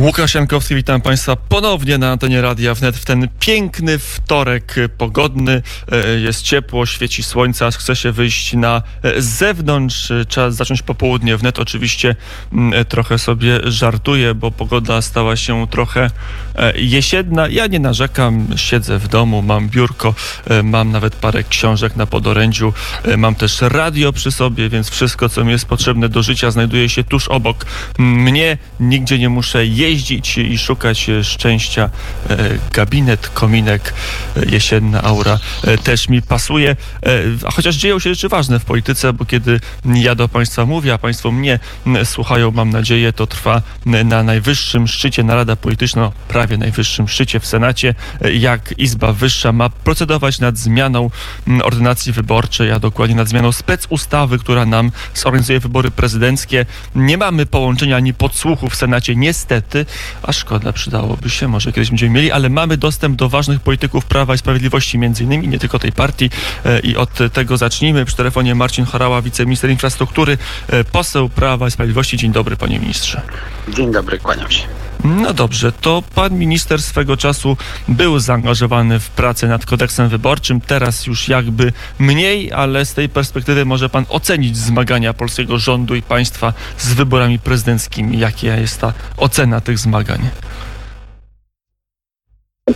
Łukasz Jankowski, witam Państwa ponownie na antenie Radia Wnet w ten piękny wtorek pogodny. E, jest ciepło, świeci słońce, chce się wyjść na e, zewnątrz. E, trzeba zacząć popołudnie. Wnet oczywiście mm, trochę sobie żartuję, bo pogoda stała się trochę jesienna. Ja nie narzekam, siedzę w domu, mam biurko, mam nawet parę książek na podorędziu, mam też radio przy sobie, więc wszystko, co mi jest potrzebne do życia, znajduje się tuż obok mnie. Nigdzie nie muszę jeździć i szukać e, szczęścia. E, gabinet, kominek, e, jesienna aura też mi pasuje. Chociaż dzieją się rzeczy ważne w polityce, bo kiedy ja do Państwa mówię, a Państwo mnie słuchają, mam nadzieję, to trwa na najwyższym szczycie Narada Polityczna, prawie najwyższym szczycie w Senacie, jak Izba Wyższa ma procedować nad zmianą ordynacji wyborczej, a dokładnie nad zmianą specustawy, która nam zorganizuje wybory prezydenckie. Nie mamy połączenia ani podsłuchu w Senacie, niestety niestety, a szkoda, przydałoby się, może kiedyś będziemy mieli, ale mamy dostęp do ważnych polityków Prawa i Sprawiedliwości, między innymi, nie tylko tej partii e, i od tego zacznijmy. Przy telefonie Marcin Chorała, wiceminister infrastruktury, e, poseł Prawa i Sprawiedliwości. Dzień dobry, panie ministrze. Dzień dobry, kłaniam się. No dobrze, to pan minister swego czasu był zaangażowany w pracę nad kodeksem wyborczym, teraz już jakby mniej, ale z tej perspektywy może pan ocenić zmagania polskiego rządu i państwa z wyborami prezydenckimi. Jaka jest ta ocena tych zmagań?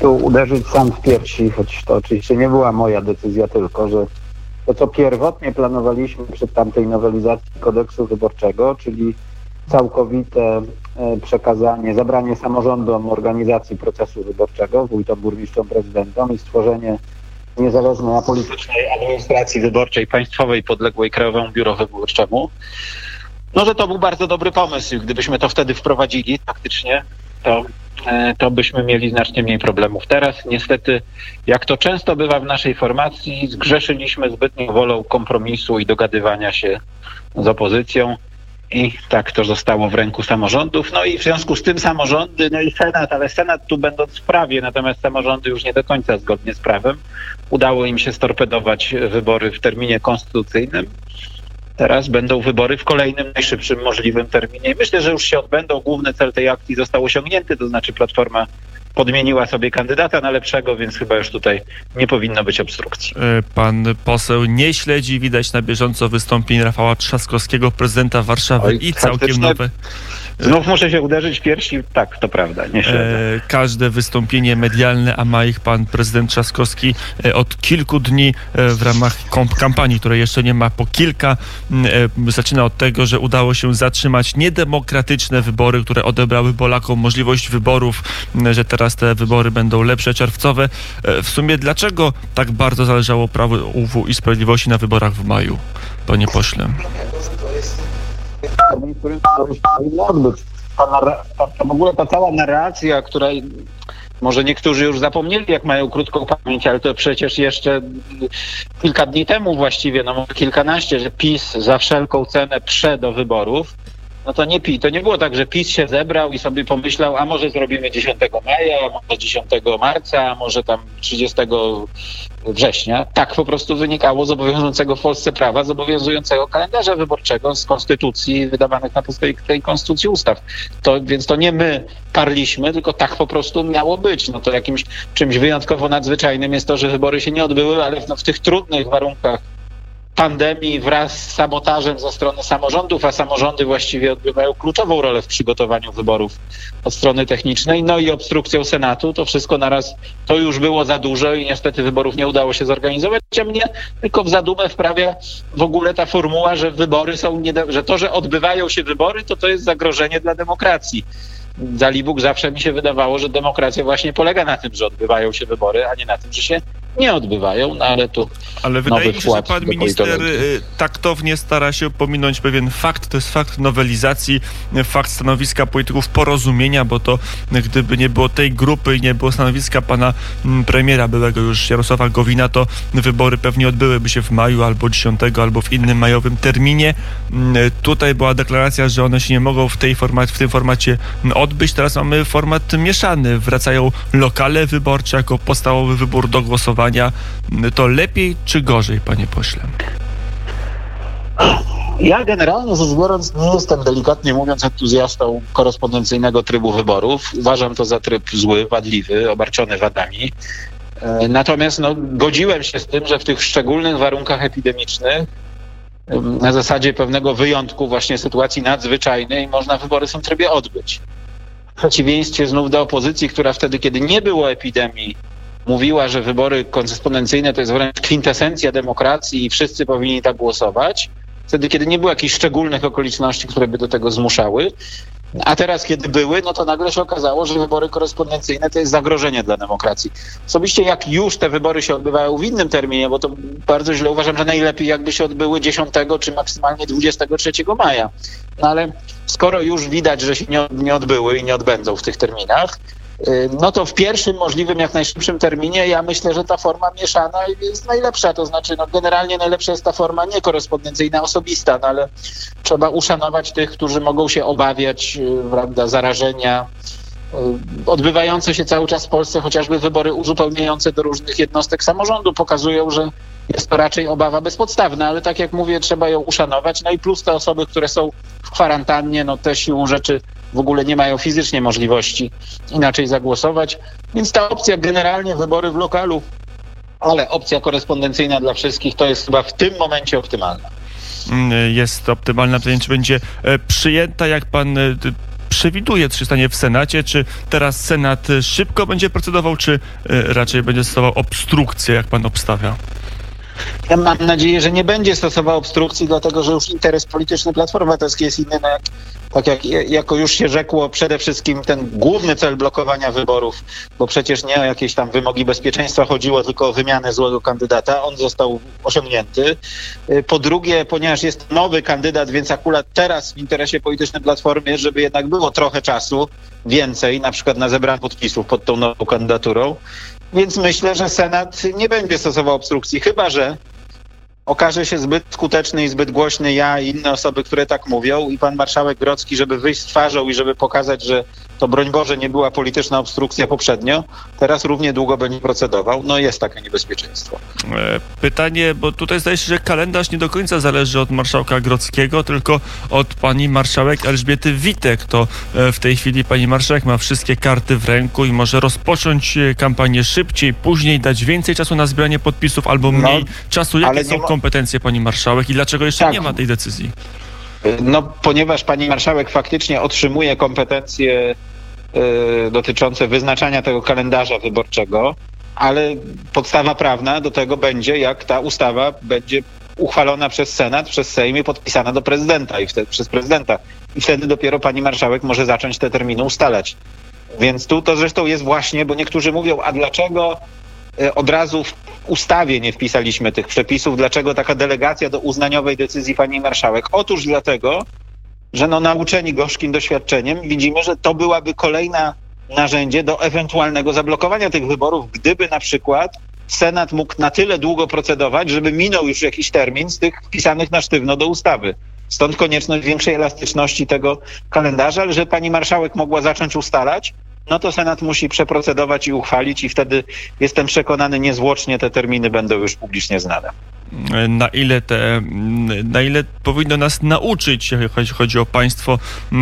Tu uderzyć sam w piersi, choć to oczywiście nie była moja decyzja tylko, że to, co pierwotnie planowaliśmy przy tamtej nowelizacji kodeksu wyborczego, czyli całkowite e, przekazanie, zabranie samorządom organizacji procesu wyborczego, wójtom, burmistrzom, prezydentom i stworzenie niezależnej, apolitycznej administracji wyborczej państwowej podległej Krajowemu Biuro Wyborczemu. No, że to był bardzo dobry pomysł. Gdybyśmy to wtedy wprowadzili faktycznie, to, e, to byśmy mieli znacznie mniej problemów. Teraz niestety, jak to często bywa w naszej formacji, zgrzeszyliśmy zbytnią wolą kompromisu i dogadywania się z opozycją i tak to zostało w ręku samorządów. No i w związku z tym samorządy, no i Senat, ale Senat tu będąc w prawie, natomiast samorządy już nie do końca zgodnie z prawem. Udało im się storpedować wybory w terminie konstytucyjnym. Teraz będą wybory w kolejnym, najszybszym możliwym terminie. Myślę, że już się odbędą. Główny cel tej akcji został osiągnięty, to znaczy Platforma podmieniła sobie kandydata na lepszego, więc chyba już tutaj nie powinno być obstrukcji. E, pan poseł nie śledzi, widać na bieżąco wystąpień Rafała Trzaskowskiego, prezydenta Warszawy Oj, i całkiem nowe Znów muszę się uderzyć piersi. Tak, to prawda. Nie e, każde wystąpienie medialne, a ma ich pan prezydent Trzaskowski e, od kilku dni e, w ramach kampanii, której jeszcze nie ma po kilka. Zaczyna od tego, że udało się zatrzymać niedemokratyczne wybory, które odebrały Polakom możliwość wyborów, że teraz te wybory będą lepsze, czerwcowe. W sumie dlaczego tak bardzo zależało Prawu i Sprawiedliwości na wyborach w maju, panie pośle? Powinno odbyć. W ogóle ta cała narracja, której może niektórzy już zapomnieli, jak mają krótką pamięć, ale to przecież jeszcze kilka dni temu właściwie, no kilkanaście, że PiS za wszelką cenę prze do wyborów, no to nie PiS. To nie było tak, że PiS się zebrał i sobie pomyślał, a może zrobimy 10 maja, a może 10 marca, a może tam 30 września. Tak po prostu wynikało z obowiązującego w Polsce prawa, z obowiązującego kalendarza wyborczego, z konstytucji wydawanych na podstawie tej konstytucji ustaw. To, więc to nie my parliśmy, tylko tak po prostu miało być. No to jakimś czymś wyjątkowo nadzwyczajnym jest to, że wybory się nie odbyły, ale no, w tych trudnych warunkach pandemii wraz z sabotażem ze strony samorządów, a samorządy właściwie odgrywają kluczową rolę w przygotowaniu wyborów od strony technicznej, no i obstrukcją Senatu, to wszystko naraz, to już było za dużo i niestety wyborów nie udało się zorganizować, a mnie tylko w zadumę wprawia w ogóle ta formuła, że wybory są, nie, że to, że odbywają się wybory, to to jest zagrożenie dla demokracji. Zalibóg zawsze mi się wydawało, że demokracja właśnie polega na tym, że odbywają się wybory, a nie na tym, że się nie odbywają, no ale tu. Ale wydaje mi się, że pan minister y, taktownie stara się pominąć pewien fakt. To jest fakt nowelizacji, fakt stanowiska polityków porozumienia, bo to gdyby nie było tej grupy i nie było stanowiska pana mm, premiera byłego już Jarosława Gowina, to wybory pewnie odbyłyby się w maju albo 10, albo w innym majowym terminie. Mm, tutaj była deklaracja, że one się nie mogą w, tej format, w tym formacie odbyć. Teraz mamy format mieszany. Wracają lokale wyborcze jako podstawowy wybór do głosowania. To lepiej czy gorzej, panie pośle? Ja generalnie rzecz biorąc nie jestem delikatnie mówiąc entuzjastą korespondencyjnego trybu wyborów. Uważam to za tryb zły, wadliwy, obarczony wadami. E, natomiast no, godziłem się z tym, że w tych szczególnych warunkach epidemicznych, na zasadzie pewnego wyjątku, właśnie sytuacji nadzwyczajnej, można wybory w tym trybie odbyć. W przeciwieństwie znów do opozycji, która wtedy, kiedy nie było epidemii, mówiła, że wybory korespondencyjne to jest wręcz kwintesencja demokracji i wszyscy powinni tak głosować, wtedy, kiedy nie było jakichś szczególnych okoliczności, które by do tego zmuszały. A teraz, kiedy były, no to nagle się okazało, że wybory korespondencyjne to jest zagrożenie dla demokracji. Osobiście, jak już te wybory się odbywają w innym terminie, bo to bardzo źle uważam, że najlepiej jakby się odbyły 10 czy maksymalnie 23 maja. No ale skoro już widać, że się nie, nie odbyły i nie odbędą w tych terminach, no to w pierwszym możliwym, jak najszybszym terminie ja myślę, że ta forma mieszana jest najlepsza. To znaczy, no generalnie najlepsza jest ta forma niekorespondencyjna, osobista, no ale trzeba uszanować tych, którzy mogą się obawiać y, prawda, zarażenia. Y, odbywające się cały czas w Polsce chociażby wybory uzupełniające do różnych jednostek samorządu pokazują, że jest to raczej obawa bezpodstawna, ale tak jak mówię, trzeba ją uszanować. No i plus te osoby, które są w kwarantannie, no te siłą rzeczy w ogóle nie mają fizycznie możliwości inaczej zagłosować. Więc ta opcja generalnie wybory w lokalu, ale opcja korespondencyjna dla wszystkich to jest chyba w tym momencie optymalna. Mm, jest optymalna. Pytanie, czy będzie e, przyjęta, jak pan e, przewiduje, czy stanie w Senacie, czy teraz Senat szybko będzie procedował, czy e, raczej będzie stosował obstrukcję, jak pan obstawia? Ja mam nadzieję, że nie będzie stosował obstrukcji, dlatego że już interes polityczny Platformy Obywatelskiej jest inny. Jak, tak jak jako już się rzekło, przede wszystkim ten główny cel blokowania wyborów, bo przecież nie o jakieś tam wymogi bezpieczeństwa chodziło, tylko o wymianę złego kandydata, on został osiągnięty. Y, po drugie, ponieważ jest nowy kandydat, więc akurat teraz w interesie politycznym Platformy, żeby jednak było trochę czasu, więcej, na przykład na zebranie podpisów pod tą nową kandydaturą. Więc myślę, że Senat nie będzie stosował obstrukcji, chyba że okaże się zbyt skuteczny i zbyt głośny ja i inne osoby, które tak mówią i pan marszałek Grocki, żeby wyjść z twarzą i żeby pokazać, że to broń Boże nie była polityczna obstrukcja poprzednio, teraz równie długo będzie procedował. No jest takie niebezpieczeństwo. E, pytanie, bo tutaj zdaje się, że kalendarz nie do końca zależy od marszałka Grockiego, tylko od pani marszałek Elżbiety Witek. To e, w tej chwili pani marszałek ma wszystkie karty w ręku i może rozpocząć e, kampanię szybciej, później dać więcej czasu na zbieranie podpisów albo no, mniej no, czasu. Jakie są ma... kompetencje pani marszałek i dlaczego jeszcze tak. nie ma tej decyzji? No, ponieważ pani marszałek faktycznie otrzymuje kompetencje dotyczące wyznaczania tego kalendarza wyborczego, ale podstawa prawna do tego będzie, jak ta ustawa będzie uchwalona przez Senat, przez Sejm i podpisana do prezydenta i wtedy, przez prezydenta. I wtedy dopiero pani marszałek może zacząć te terminy ustalać. Więc tu to zresztą jest właśnie, bo niektórzy mówią, a dlaczego y, od razu w ustawie nie wpisaliśmy tych przepisów. Dlaczego taka delegacja do uznaniowej decyzji pani marszałek? Otóż dlatego, że no nauczeni gorzkim doświadczeniem widzimy, że to byłaby kolejna narzędzie do ewentualnego zablokowania tych wyborów, gdyby na przykład Senat mógł na tyle długo procedować, żeby minął już jakiś termin z tych wpisanych na sztywno do ustawy. Stąd konieczność większej elastyczności tego kalendarza, ale że pani marszałek mogła zacząć ustalać, no to Senat musi przeprocedować i uchwalić i wtedy jestem przekonany niezwłocznie te terminy będą już publicznie znane. Na ile, te, na ile powinno nas nauczyć, jeśli chodzi o państwo,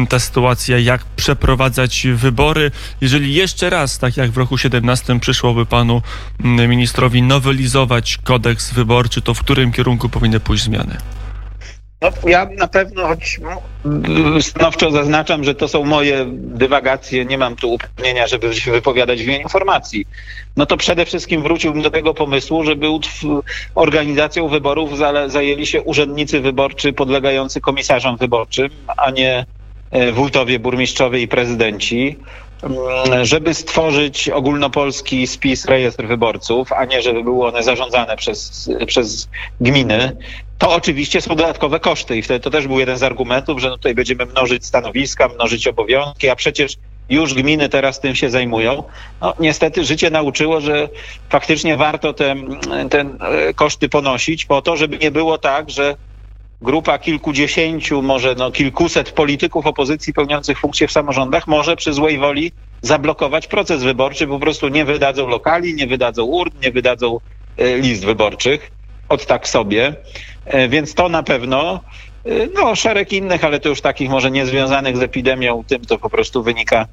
ta sytuacja, jak przeprowadzać wybory, jeżeli jeszcze raz, tak jak w roku 17 przyszłoby panu ministrowi nowelizować kodeks wyborczy, to w którym kierunku powinny pójść zmiany? No, ja na pewno, choć no, stanowczo zaznaczam, że to są moje dywagacje, nie mam tu uprawnienia, żeby się wypowiadać w imieniu informacji. No to przede wszystkim wróciłbym do tego pomysłu, żeby organizacją wyborów zajęli się urzędnicy wyborczy podlegający komisarzom wyborczym, a nie e, wójtowie, burmistrzowie i prezydenci, mm, żeby stworzyć ogólnopolski spis rejestr wyborców, a nie żeby były one zarządzane przez, przez gminy, to oczywiście są dodatkowe koszty i wtedy to też był jeden z argumentów, że no tutaj będziemy mnożyć stanowiska, mnożyć obowiązki, a przecież już gminy teraz tym się zajmują. No, niestety życie nauczyło, że faktycznie warto te, te koszty ponosić po to, żeby nie było tak, że grupa kilkudziesięciu, może no, kilkuset polityków opozycji pełniących funkcje w samorządach może przy złej woli zablokować proces wyborczy, po prostu nie wydadzą lokali, nie wydadzą urn, nie wydadzą e, list wyborczych od tak sobie. E, więc to na pewno. no szereg innych, ale to już takich może niezwiązanych z epidemią, tym to po prostu wynika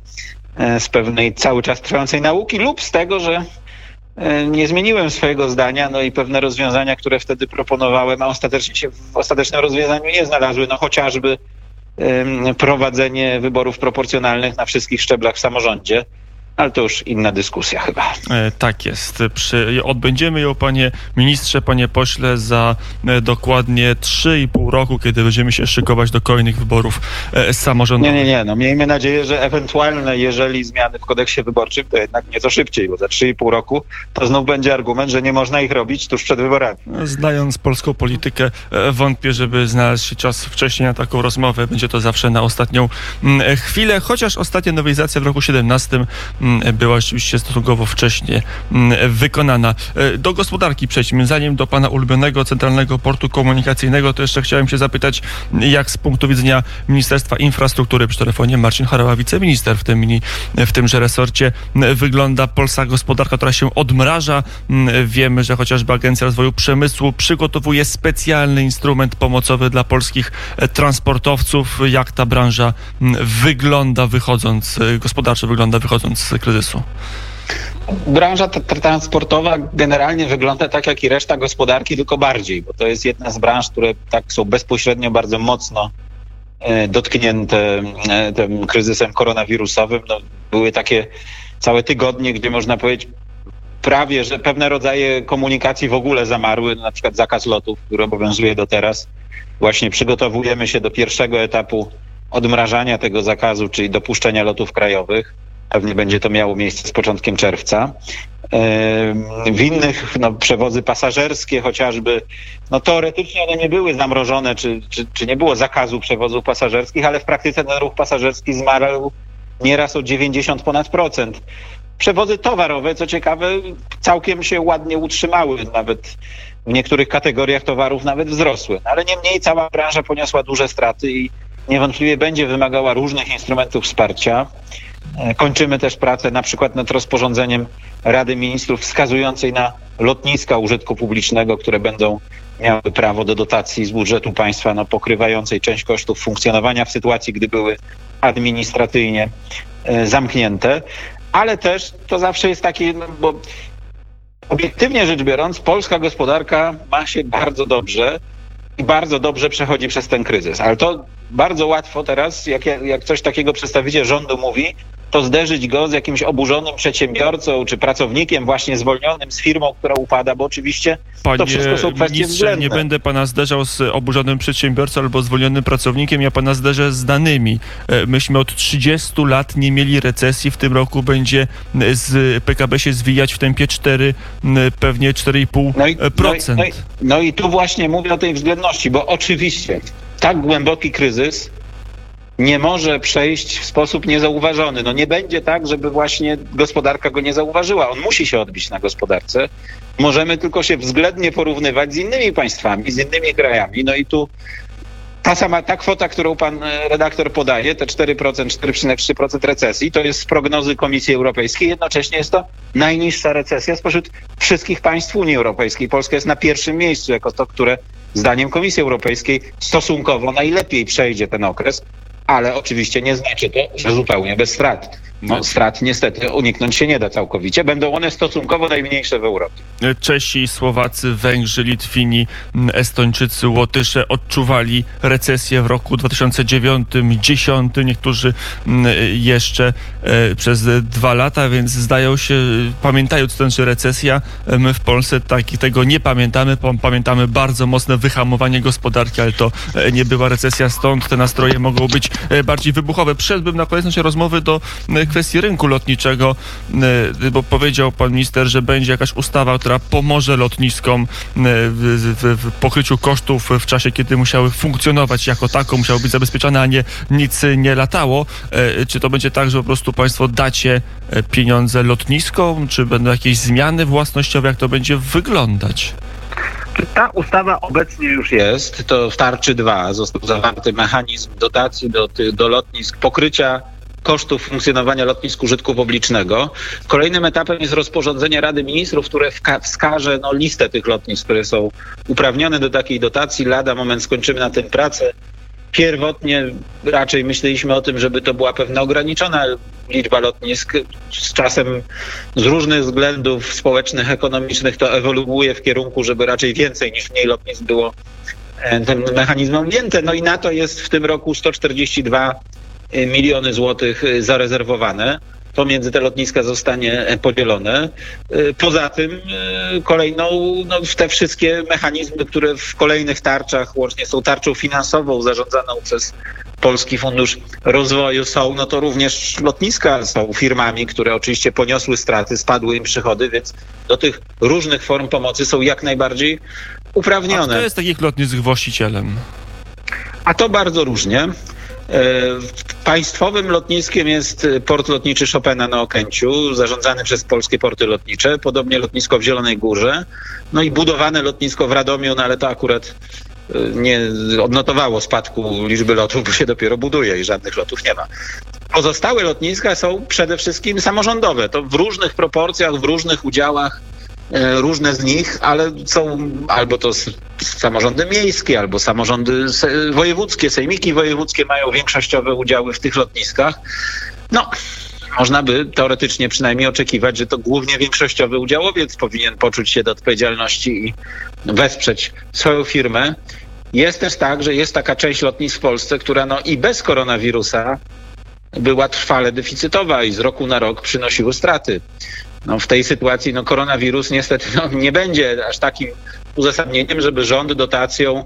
z pewnej cały czas trwającej nauki lub z tego, że nie zmieniłem swojego zdania, no i pewne rozwiązania, które wtedy proponowałem, a ostatecznie się w ostatecznym rozwiązaniu nie znalazły, no chociażby prowadzenie wyborów proporcjonalnych na wszystkich szczeblach w samorządzie ale to już inna dyskusja chyba. E, tak jest. Przy, odbędziemy ją, panie ministrze, panie pośle, za e, dokładnie 3,5 roku, kiedy będziemy się szykować do kolejnych wyborów e, samorządowych. Nie, nie, nie. No, miejmy nadzieję, że ewentualne, jeżeli zmiany w kodeksie wyborczym, to jednak nieco szybciej, bo za 3,5 roku to znów będzie argument, że nie można ich robić tuż przed wyborami. Znając polską politykę, wątpię, żeby znaleźć się czas wcześniej na taką rozmowę. Będzie to zawsze na ostatnią mm, chwilę, chociaż ostatnia nowelizacja w roku 17 Mm, była oczywiście stosunkowo wcześnie mm, wykonana. E, do gospodarki przejdźmy. Zanim do pana ulubionego Centralnego Portu Komunikacyjnego, to jeszcze chciałem się zapytać, jak z punktu widzenia Ministerstwa Infrastruktury przy telefonie Marcin Harała, wiceminister w, tym, w tymże resorcie, wygląda polska gospodarka, która się odmraża. Mm, wiemy, że chociażby Agencja Rozwoju Przemysłu przygotowuje specjalny instrument pomocowy dla polskich e, transportowców. Jak ta branża wygląda wychodząc, e, gospodarczo wygląda wychodząc kryzysu? Branża transportowa generalnie wygląda tak jak i reszta gospodarki, tylko bardziej, bo to jest jedna z branż, które tak są bezpośrednio bardzo mocno e, dotknięte e, tym kryzysem koronawirusowym. No, były takie całe tygodnie, gdzie można powiedzieć prawie, że pewne rodzaje komunikacji w ogóle zamarły, na przykład zakaz lotów, który obowiązuje do teraz. Właśnie przygotowujemy się do pierwszego etapu odmrażania tego zakazu, czyli dopuszczenia lotów krajowych. Pewnie będzie to miało miejsce z początkiem czerwca. W innych no, przewozy pasażerskie chociażby, no teoretycznie one nie były zamrożone, czy, czy, czy nie było zakazu przewozów pasażerskich, ale w praktyce ten ruch pasażerski zmarł nieraz o 90 ponad procent. Przewozy towarowe, co ciekawe, całkiem się ładnie utrzymały, nawet w niektórych kategoriach towarów nawet wzrosły. Ale niemniej cała branża poniosła duże straty i niewątpliwie będzie wymagała różnych instrumentów wsparcia. E, kończymy też pracę na przykład nad rozporządzeniem Rady Ministrów wskazującej na lotniska użytku publicznego, które będą miały prawo do dotacji z budżetu państwa no, pokrywającej część kosztów funkcjonowania w sytuacji, gdy były administracyjnie e, zamknięte. Ale też to zawsze jest takie, no, bo obiektywnie rzecz biorąc, polska gospodarka ma się bardzo dobrze i bardzo dobrze przechodzi przez ten kryzys. Ale to bardzo łatwo teraz, jak, jak coś takiego przedstawiciel rządu mówi, to zderzyć go z jakimś oburzonym przedsiębiorcą czy pracownikiem właśnie zwolnionym z firmą, która upada, bo oczywiście Panie to wszystko są kwestie ministrze, względne. nie będę pana zderzał z oburzonym przedsiębiorcą albo zwolnionym pracownikiem, ja pana zderzę z danymi. E, myśmy od 30 lat nie mieli recesji, w tym roku będzie z PKB się zwijać w tempie 4, pewnie 4,5%. No i, no, i, no, i, no i tu właśnie mówię o tej względności, bo oczywiście tak głęboki kryzys nie może przejść w sposób niezauważony. No nie będzie tak, żeby właśnie gospodarka go nie zauważyła. On musi się odbić na gospodarce. Możemy tylko się względnie porównywać z innymi państwami, z innymi krajami. No i tu ta sama ta kwota, którą pan e, redaktor podaje, te 4%, 4,3% recesji, to jest z prognozy Komisji Europejskiej. Jednocześnie jest to najniższa recesja spośród wszystkich państw Unii Europejskiej. Polska jest na pierwszym miejscu jako to, które zdaniem Komisji Europejskiej stosunkowo najlepiej przejdzie ten okres ale oczywiście nie znaczy to, że zupełnie bez strat. No, strat niestety uniknąć się nie da całkowicie. Będą one stosunkowo najmniejsze w Europie. Czesi, Słowacy, Węgrzy, Litwini, Estończycy, Łotysze odczuwali recesję w roku 2009-2010. Niektórzy jeszcze e, przez dwa lata, więc zdają się, pamiętają co to recesja. My w Polsce taki, tego nie pamiętamy. Pamiętamy bardzo mocne wyhamowanie gospodarki, ale to e, nie była recesja, stąd te nastroje mogą być e, bardziej wybuchowe. Przeszedłbym na koniec naszej rozmowy do kwestii rynku lotniczego, y, bo powiedział pan minister, że będzie jakaś ustawa, która pomoże lotniskom y, w, w, w pokryciu kosztów w czasie, kiedy musiały funkcjonować jako tako, musiały być zabezpieczone, a nie nic nie latało. Y, czy to będzie tak, że po prostu państwo dacie pieniądze lotniskom, czy będą jakieś zmiany własnościowe, jak to będzie wyglądać? Ta ustawa obecnie już jest, to w tarczy 2 został zawarty mechanizm dotacji do, do lotnisk pokrycia kosztów funkcjonowania lotnisk użytku publicznego. Kolejnym etapem jest rozporządzenie Rady Ministrów, które wskaże no, listę tych lotnisk, które są uprawnione do takiej dotacji. Lada moment skończymy na tym pracę. Pierwotnie raczej myśleliśmy o tym, żeby to była pewna ograniczona liczba lotnisk. Z czasem z różnych względów społecznych, ekonomicznych to ewoluuje w kierunku, żeby raczej więcej niż mniej lotnisk było e, tym mechanizmem objęte. No i na to jest w tym roku 142 e, miliony złotych e, zarezerwowane pomiędzy te lotniska zostanie e, podzielone. Poza tym kolejną, no, te wszystkie mechanizmy, które w kolejnych tarczach, łącznie z tą tarczą finansową zarządzaną przez Polski Fundusz Rozwoju są, no to również lotniska są firmami, które oczywiście poniosły straty, spadły im przychody, więc do tych różnych form pomocy są jak najbardziej uprawnione. A kto jest takich lotnisk właścicielem? A to bardzo różnie. E, państwowym lotniskiem jest port lotniczy Chopina na Okęciu, zarządzany przez polskie porty lotnicze, podobnie lotnisko w Zielonej Górze, no i budowane lotnisko w Radomiu, no ale to akurat e, nie odnotowało spadku liczby lotów, bo się dopiero buduje i żadnych lotów nie ma. Pozostałe lotniska są przede wszystkim samorządowe. To w różnych proporcjach, w różnych udziałach E, różne z nich, ale są albo to samorządy miejskie, albo samorządy wojewódzkie, sejmiki wojewódzkie mają większościowe udziały w tych lotniskach. No, można by teoretycznie przynajmniej oczekiwać, że to głównie większościowy udziałowiec powinien poczuć się do odpowiedzialności i wesprzeć swoją firmę. Jest też tak, że jest taka część lotnisk w Polsce, która no i bez koronawirusa była trwale deficytowa i z roku na rok przynosiły straty no, w tej sytuacji no, koronawirus niestety no, nie będzie aż takim uzasadnieniem, żeby rząd dotacją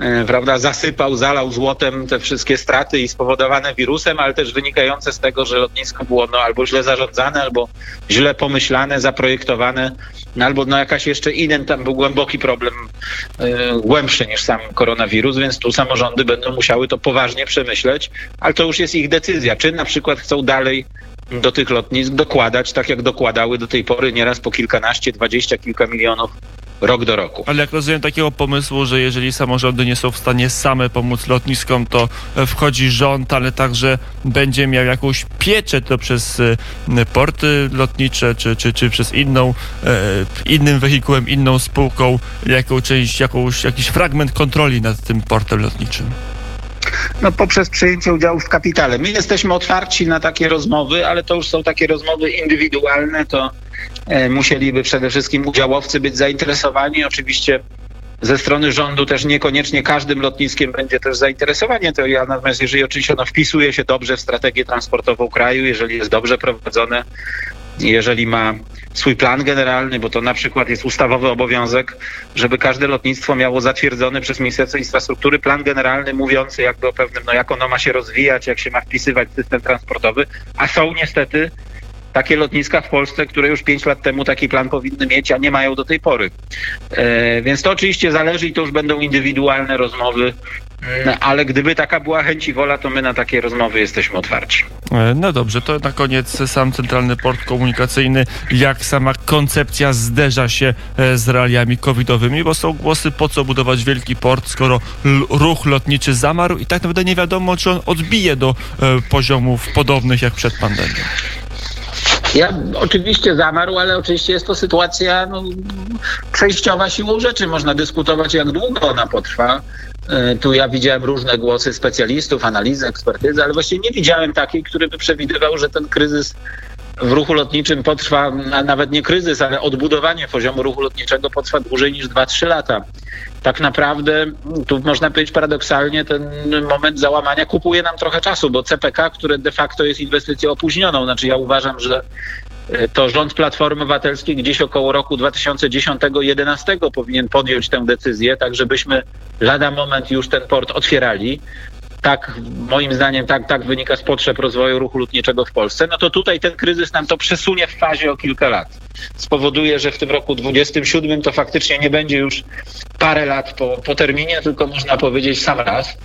e, prawda, zasypał, zalał złotem te wszystkie straty i spowodowane wirusem, ale też wynikające z tego, że lotnisko było no, albo źle zarządzane, albo źle pomyślane, zaprojektowane, no, albo no, jakaś jeszcze inny, tam był głęboki problem, yy, głębszy niż sam koronawirus, więc tu samorządy będą musiały to poważnie przemyśleć, ale to już jest ich decyzja, czy na przykład chcą dalej do tych lotnisk dokładać, tak jak dokładały do tej pory nieraz po kilkanaście, dwadzieścia kilka milionów rok do roku. Ale jak rozumiem takiego pomysłu, że jeżeli samorządy nie są w stanie same pomóc lotniskom, to wchodzi rząd, ale także będzie miał jakąś pieczę to przez e, porty lotnicze, czy, czy, czy przez inną, e, innym wehikułem, inną spółką, jaką część, jakąś, jakiś fragment kontroli nad tym portem lotniczym no, poprzez przejęcie udziału w kapitale. My jesteśmy otwarci na takie rozmowy, ale to już są takie rozmowy indywidualne, to e, musieliby przede wszystkim udziałowcy być zainteresowani. Oczywiście ze strony rządu też niekoniecznie każdym lotniskiem będzie też zainteresowanie. To ja natomiast jeżeli oczywiście ono wpisuje się dobrze w strategię transportową kraju, jeżeli jest dobrze prowadzone, jeżeli ma swój plan generalny, bo to na przykład jest ustawowy obowiązek, żeby każde lotnictwo miało zatwierdzony przez Ministerstwo Infrastruktury plan generalny mówiący jakby o pewnym, no jak ono ma się rozwijać, jak się ma wpisywać system transportowy, a są niestety takie lotniska w Polsce, które już pięć lat temu taki plan powinny mieć, a nie mają do tej pory. E, więc to oczywiście zależy i to już będą indywidualne rozmowy Mm, ale gdyby taka była chęć i wola, to my na takie rozmowy jesteśmy otwarci. E, no dobrze, to na koniec sam Centralny Port Komunikacyjny, jak sama koncepcja zderza się e, z realiami covidowymi, bo są głosy, po co budować wielki port, skoro ruch lotniczy zamarł i tak naprawdę nie wiadomo, czy on odbije do e, poziomów podobnych jak przed pandemią. Ja oczywiście zamarł, ale oczywiście jest to sytuacja no, przejściowa siłą rzeczy. Można dyskutować, jak długo ona potrwa. E, tu ja widziałem różne głosy specjalistów, analizy, ekspertyzy, ale właśnie nie widziałem takiej, który by przewidywał, że ten kryzys w ruchu lotniczym potrwa, nawet nie kryzys, ale odbudowanie poziomu ruchu lotniczego potrwa dłużej niż 2-3 lata. Tak naprawdę, tu można powiedzieć paradoksalnie, ten moment załamania kupuje nam trochę czasu, bo CPK, które de facto jest inwestycją opóźnioną, znaczy ja uważam, że e, to rząd Platformy Obywatelskiej gdzieś około roku 2010-2011 powinien podjąć tę decyzję, tak żebyśmy lada moment już ten port otwierali tak, moim zdaniem, tak, tak wynika z potrzeb rozwoju ruchu lotniczego w Polsce, no to tutaj ten kryzys nam to przesunie w fazie o kilka lat. Spowoduje, że w tym roku 27 to faktycznie nie będzie już parę lat po, po terminie, tylko można powiedzieć sam raz.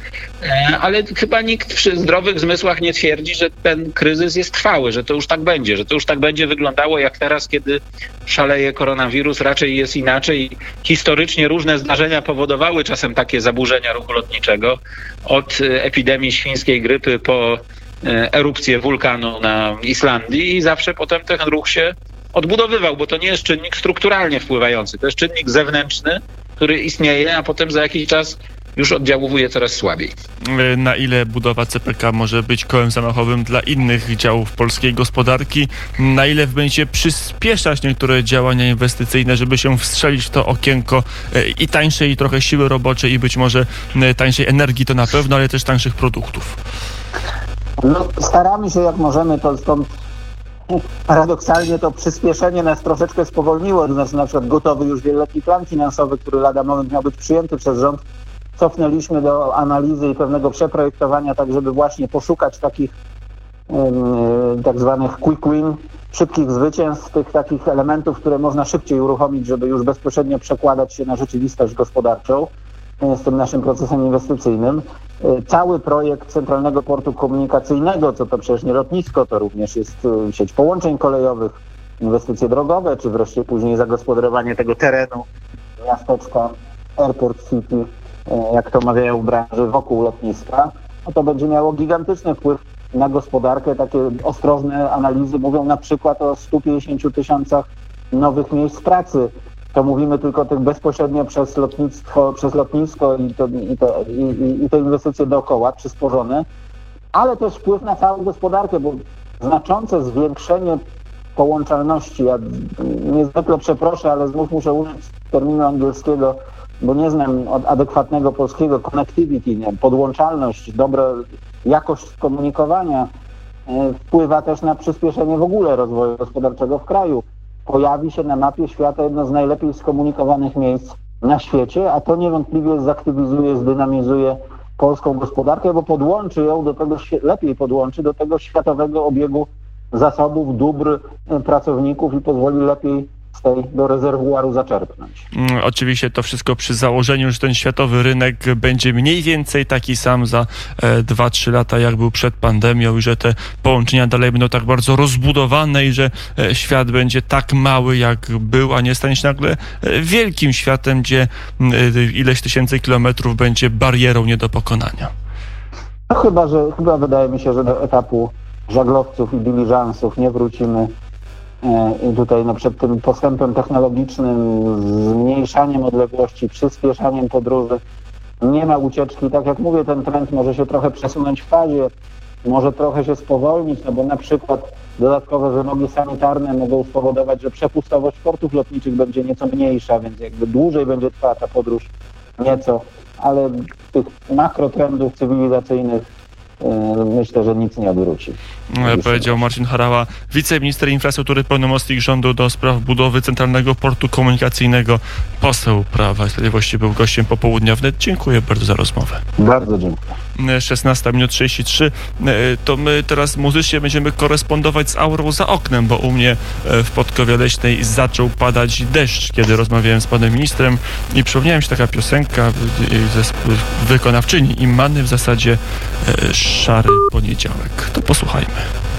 E, ale chyba nikt przy zdrowych zmysłach nie twierdzi, że ten kryzys jest trwały, że to już tak będzie, że to już tak będzie wyglądało jak teraz, kiedy szaleje koronawirus. Raczej jest inaczej. Historycznie różne zdarzenia powodowały czasem takie zaburzenia ruchu lotniczego. Od epidemii świńskiej grypy po e, erupcję wulkanu na Islandii i zawsze potem ten ruch się odbudowywał, bo to nie jest czynnik strukturalnie wpływający, to jest czynnik zewnętrzny, który istnieje, a potem za jakiś czas już oddziałuje coraz słabiej. E, na ile budowa CPK może być kołem zamachowym dla innych działów polskiej gospodarki? Na ile będzie przyspieszać niektóre działania inwestycyjne, żeby się wstrzelić w to okienko e, i tańszej i trochę siły roboczej i być może e, tańszej energii to na pewno, ale też tańszych produktów? No, staramy się jak możemy, to stąd paradoksalnie to przyspieszenie nas troszeczkę spowolniło. To znaczy na przykład gotowy już wieloletni plan finansowy, który lada moment miał być przyjęty przez rząd, cofnęliśmy do analizy i pewnego przeprojektowania, tak żeby właśnie poszukać takich tak zwanych quick win, szybkich zwycięstw, tych takich elementów, które można szybciej uruchomić, żeby już bezpośrednio przekładać się na rzeczywistość gospodarczą z tym naszym procesem inwestycyjnym. E, cały projekt Centralnego Portu Komunikacyjnego, co to przecież nie lotnisko, to również jest e, sieć połączeń kolejowych, inwestycje drogowe, czy wreszcie później zagospodarowanie tego terenu miasteczka Airport City, e, jak to mawiają branży, wokół lotniska, no to będzie miało gigantyczny wpływ na gospodarkę. Takie ostrożne analizy mówią na przykład o 150 tysiącach nowych miejsc pracy. To mówimy tylko tych bezpośrednio przez lotnictwo, przez lotnisko i, to, i, to, i, i te inwestycje dookoła przysporzone, ale też wpływ na całą gospodarkę, bo znaczące zwiększenie połączalności, ja niezwykle przeproszę, ale znów muszę użyć terminu angielskiego, bo nie znam adekwatnego polskiego connectivity, nie, podłączalność, dobra jakość komunikowania e, wpływa też na przyspieszenie w ogóle rozwoju gospodarczego w kraju. Pojawi się na mapie świata jedno z najlepiej skomunikowanych miejsc na świecie, a to niewątpliwie zaktywizuje, zdynamizuje polską gospodarkę, bo podłączy ją do tego, lepiej podłączy do tego światowego obiegu zasobów, dóbr e, pracowników i pozwoli lepiej tej do rezerwuaru zaczerpnąć. Mm, oczywiście to wszystko przy założeniu, że ten światowy rynek będzie mniej więcej taki sam za 2-3 e, lata, jak był przed pandemią i że te połączenia dalej będą tak bardzo rozbudowane i że e, świat będzie tak mały, jak był, a nie stanie się nagle e, wielkim światem, gdzie ileś tysięcy kilometrów będzie barierą nie do pokonania. No chyba, że chyba wydaje mi się, że do etapu żaglowców i diliżansów nie wrócimy tutaj no, przed tym postępem technologicznym, zmniejszaniem odległości, przyspieszaniem podróży nie ma ucieczki. Tak jak mówię, ten trend może się trochę przesunąć w fazie, może trochę się spowolnić, no bo na przykład dodatkowe wymogi sanitarne mogą spowodować, że przepustowość portów lotniczych będzie nieco mniejsza, więc jakby dłużej będzie trwała ta podróż nieco, ale tych makrotrendów cywilizacyjnych E, myślę, że nic nie odwróci. E, powiedział Marcin Harała, wiceminister infrastruktury, pełnomocnik rządu do spraw budowy Centralnego Portu Komunikacyjnego. Poseł Prawa i Sprawiedliwości był gościem popołudnia wnet. Dziękuję bardzo za rozmowę. Bardzo dziękuję. 16 minut 33. E, to my teraz muzycznie będziemy korespondować z aurą za oknem, bo u mnie w Podkowie Leśnej zaczął padać deszcz, kiedy rozmawiałem z panem ministrem i przypomniałem się taka piosenka wykonawczyni Immany w zasadzie szary poniedziałek. To posłuchajmy.